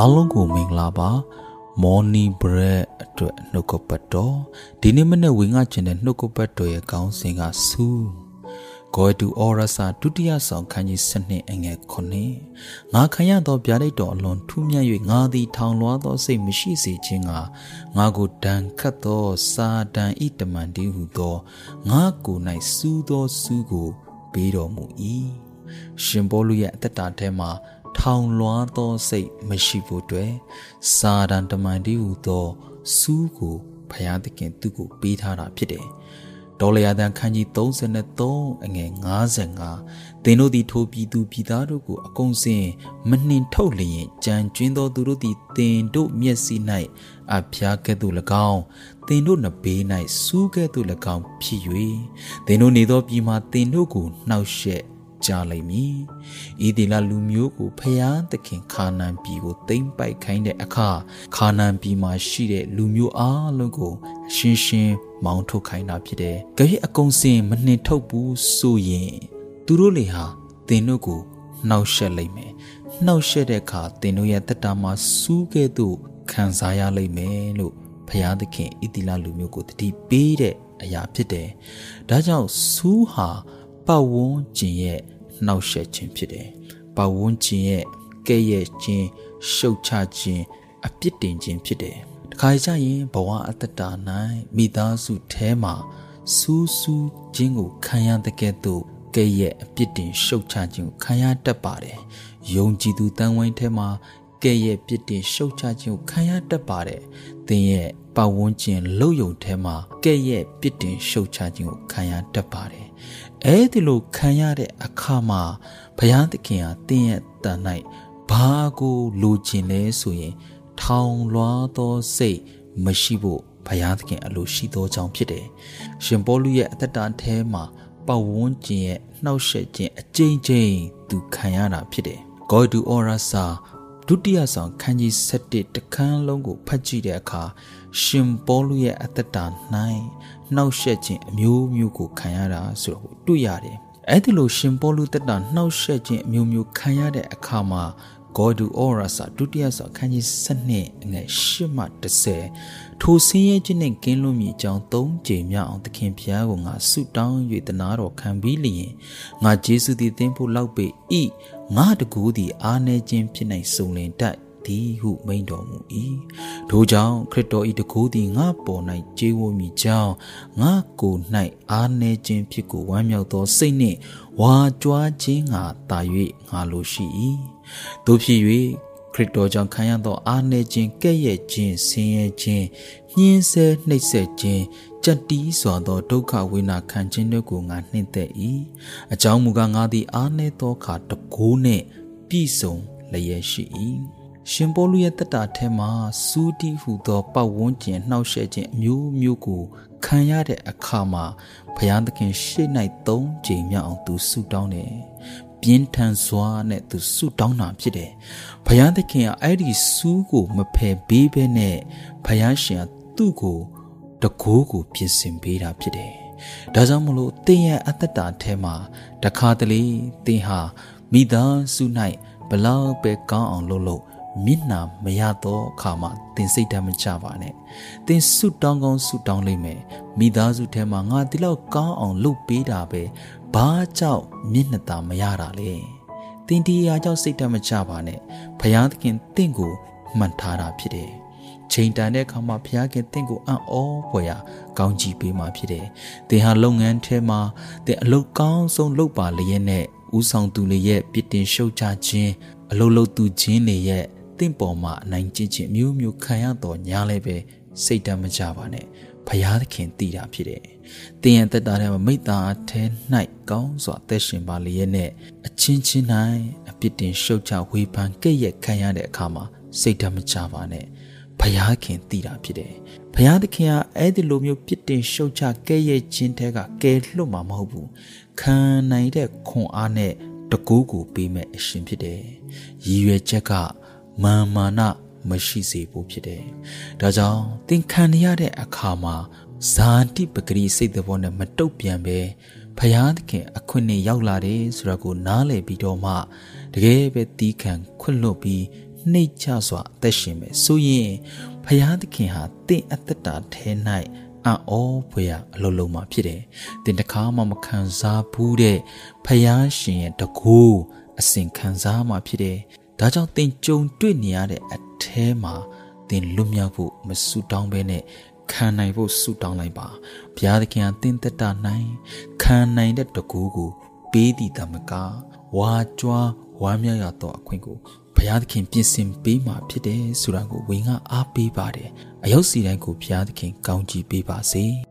အားလုံးကိုမင်္ဂလာပါ morning bread အတွက်နှုတ်ကပတ်တော်ဒီနေ့မနေ့ဝင်ငါကျင်တဲ့နှုတ်ကပတ်တော်ရဲ့ခေါင်းစဉ်ကဆူကိုတူအော်ရစာဒုတိယဆောင်ခန်းကြီးစနစ်အငယ်ခုနှစ်ငါခံရသောဗျာဒိတ်တော်အလွန်ထူးမြတ်၍ငါသည်ထောင်လွှားသောစိတ်မရှိစေခြင်းကငါကိုဒဏ်ခတ်သောစာတန်ဤတမန်တည်းဟုသောငါကိုယ်၌စူးသောစူးကိုပေးတော်မူ၏ရှင်ဘောလူရဲ့အသက်တာထဲမှာ ထောင်လွှားသောစိတ်မရှိဖို့အတွက်စာတန်တမန်တည်းဟူသောစူးကိုဖယားသခင်သူ့ကိုပေးထားတာဖြစ်တယ်။ဒေါ်လယာတန်ခန်းကြီး33အငယ်55သင်တို့သည်ထိုပြည်သူပြည်သားတို့ကိုအကုန်စင်မနှင်ထုတ်လျင်ကြံကျွင်းသောသူတို့သည်သင်တို့မျက်စိ၌အဖျားကဲ့သို့၎င်းသင်တို့နှဘေး၌စူးကဲ့သို့၎င်းဖြစ်၍သင်တို့နေသောပြည်မှာသင်တို့ကိုနှောက်ယှက် ကြားလိုက်မည်။ဤဒီလလူမျိုးကိုဖျားသခင်ခါနန်ပြည်ကိုသိမ့်ပိုက်ခိုင်းတဲ့အခါခါနန်ပြည်မှာရှိတဲ့လူမျိုးအားလုံးကိုရှင်းရှင်းမောင်းထုတ်ခိုင်းတာဖြစ်တယ်။ကြည့်အကုံစင်မနှင်ထုတ်ဘူးဆိုရင်သူတို့လေဟာသင်တို့ကိုနှောက်ရှက်လိုက်မယ်။နှောက်ရှက်တဲ့အခါသင်တို့ရဲ့တက်တာမှာစူးကဲ့သို့ခံစားရလိမ့်မယ်လို့ဖျားသခင်ဣတိလလူမျိုးကိုတတိပေးတဲ့အရာဖြစ်တယ်။ဒါကြောင့်စူးဟာပတ်ဝန်းကျင်ရဲ့ နှောက်ယှက်ခြင်းဖြစ်တယ်။ပတ်ဝန်းကျင်ရဲ့ကဲ့ရဲ့ခြင်းရှုတ်ချခြင်းအပြစ်တင်ခြင်းဖြစ်တယ်။တခါကြရင်ဘဝအတ္တတာ၌မိသားစုထဲမှာစူးစူးခြင်းကိုခံရတဲ့ကဲ့သို့ကဲ့ရဲ့အပြစ်တင်ရှုတ်ချခြင်းကိုခံရတတ်ပါတယ်။ယုံကြည်သူတန်ဝိုင်းထဲမှာကဲ့ရဲ့ပြစ်တင်ရှုတ်ချခြင်းကိုခံရတတ်ပါတယ်။သင်ရဲ့ပတ်ဝန်းကျင်လှုပ်ယုံထဲမှာကဲ့ရဲ့ပြစ်တင်ရှုတ်ချခြင်းကိုခံရတတ်ပါတယ် အဲ့ဒီလိုခံရတဲ့အခါမှာဘုရားသခင်ဟာတင်းရဲ့တန်၌ဘာကိုလိုချင်လဲဆိုရင် ထောင်လွှားသောစိတ်မရှိဖို့ဘုရားသခင်အလိုရှိသောကြောင့်ဖြစ်တယ်။ရှင်ပေါလုရဲ့အသက်တာထဲမှာပတ်ဝန်းကျင်ရဲ့နှောက်ယှက်ခြင်းအကျဉ်းချင်းသူခံရတာဖြစ်တယ်။ God to Orasa ဒုတိယဆောင်ခန်းကြီး7တခန်းလုံးကိုဖတ်ကြည့်တဲ့အခါရှင်ပေါလုရဲ့အသက်တာ၌နှောက်ယှက်ခြင်းအမျိုးမျိုးကိုခံရတာဆိုတော့တွေ့ရတယ်။အဲ့ဒီလိုရှင်ပေါလုတက်တာနှောက်ယှက်ခြင်းအမျိုးမျိုးခံရတဲ့အခါမှာ God do Orasa ဒုတိယဆောင်ခန်းကြီး7အငယ်8မှ10ထိုဆင်းရဲခြင်းနဲ့ကင်းလွတ်မိကြောင်း၃ကြိမ်မြောက်အောင်သခင်ဖျားကိုငါဆုတောင်း၍တနာတော်ခံပြီးလျင်ငါဂျေစုသည်သင်ဖို့လောက်ပေဤငါတကူသည်အာနေခြင်းဖြစ်နိုင်စုံလင်တတ်သည်ဟုမိန်တော်မူ၏ထိုကြောင့်ခရစ်တော်၏တကူသည်ငါပေါ်၌ကျေးဝမိကြောင်းငါကိုယ်၌အာနေခြင်းဖြစ်ကိုဝမ်းမြောက်သောစိတ်နှင့်ဝါကြွားခြင်းငါတာ၍ငါလိုရှိ၏ တို့ဖြစ်၍ခရစ်တော်ကြောင့်ခံရသောအာနေခြင်းကဲ့ရဲ့ခြင်းဆင်းရဲခြင်းညှင်းဆဲနှိပ်စက်ခြင်းကြက်တီးစွာသောဒုက္ခဝေဒနာခံခြင်းတို့ကိုငါနှင့်သက်၏အကြောင်းမူကားငါသည်အာနေသောခါတကိုးနှင့်ပြည့်စုံလျက်ရှိ၏ရှင်ပေါလုရဲ့တက်တာထဲမှာစူးတီဟူသောပတ်ဝန်းကျင်နှောက်ယှက်ခြင်းအမျိုးမျိုးကိုခံရတဲ့အခါမှာဘုရားသခင်ရှေ့၌သုံးကြိမ်မြောက်အောင်သူဆုတောင်းတယ်။ ပြင်းထန်စွာနဲ့သူဆုတောင်းတာဖြစ်တယ်။ဘုရားသခင်ကအဲ့ဒီစူးကိုမဖယ်ပေးဘဲနဲ့ဘုရားရှင်ကသူ့ကိုတကိုးကိုပြင်ဆင်ပေးတာဖြစ်တယ်။ဒါကြောင့်မလို့တင်းရဲ့အသက်တာထဲမှာတခါတလေတင်းဟာမိသားစု၌ဘလောက်ပဲကောင်းအောင်လုပ်လို့ မျက်နာမရတော့အခါမှာသင်စိတ်ဓာတ်မချပါနဲ့သင်ဆုတောင်းကောင်းဆုတောင်းလိမ့်မယ်မိသားစုထဲမှာငါဒီလောက်ကောင်းအောင်လုပ်ပေးတာပဲဘာကြောင့်မျက်နှာသာမရတာလဲသင်ဒီအရာကြောင့်စိတ်ဓာတ်မချပါနဲ့ဘုရားသခင်သင်ကိုမှန်ထားတာဖြစ်တယ်ချိန်တန်တဲ့အခါမှာဘုရားခင်တင့်ကိုအံ့ဩဖွယ်ရာကောင်းချီးပေးมาဖြစ်တယ်။သင်ဟာလုပ်ငန်းထဲမှာသင်အလုပ်ကောင်းဆုံးလုပ်ပါလျက်နဲ့ဥဆောင်သူတွေရဲ့ပြစ်တင်ရှုတ်ချခြင်းအလုပ်လုပ်သူချင်းတွေရဲ့ တင့်ပေါ်မှာအနိုင်ကျင့်ခြင်းမျိုးမျိုးခံရတော့ညာလည်းပဲစိတ်တမ်းမကြပါနဲ့ဘုရားသခင်တည်တာဖြစ်တယ်။တင်ရသက်တာထဲမှာမိတ္တာအထဲ၌ကောင်းစွာသက်ရှင်ပါလျက်နဲ့အချင်းချင်း၌အပြစ်တင်ရှုတ်ချဝေဖန်ကဲ့ရဲ့ခံရတဲ့အခါမှာစိတ်တမ်းမကြပါနဲ့ဘုရားခင်တည်တာဖြစ်တယ်။ဘုရားသခင်ကအဲ့ဒီလိုမျိုးပြစ်တင်ရှုတ်ချကဲ့ရဲ့ခြင်းတဲကကဲလွတ်မှာမဟုတ်ဘူး။ခံနိုင်တဲ့ခွန်အားနဲ့တကူးကိုပေးမဲ့အရှင်ဖြစ်တယ်။ရည်ရွယ်ချက်က မာမာနမရှိစေဖို့ဖြစ်တယ်။ဒါကြောင့်သင်ခံရတဲ့အခါမှာဇာတိပဂရိစိတ်တော်နဲ့မတုတ်ပြန်ပဲဖယားသခင်အခွင့်နဲ့ရောက်လာတယ်ဆိုတာကိုနားလည်ပြီးတော့မှတကယ်ပဲတီးခံခွင့်လွတ်ပြီးနှိတ်ချစွာအသက်ရှင်မယ်ဆိုရင်ဖယားသခင်ဟာတင့်အသက်တာထဲ၌အံ့ဩဖွယ်အလုံးလုံးမှာဖြစ်တယ်။တင်တခါမှမခံစားဘူးတဲ့ဖယားရှင်ရဲ့တကူအစဉ်ခံစားမှဖြစ်တယ်။ ဒါကြောင့်တင်ကြုံတွေ့နေရတဲ့အထဲမှာတင်လွတ်မြောက်ဖို့မဆူတောင်းဘဲနဲ့ခံနိုင်ဖို့ဆူတောင်းလိုက်ပါ။ဘုရားသခင်ကတင်သက်တာနိုင်ခံနိုင်တဲ့တကူကိုပေးတည်တမကဝါကြွားဝမ်းမြောက်ရသောအခွင့်ကိုဘုရားသခင်ပြင်ဆင်ပေးမှာဖြစ်တယ်ဆိုတာကိုဝင်းကအားပေးပါတယ်အယုတ်စီတိုင်းကိုဘုရားသခင်ကောင်းချီးပေးပါစေ။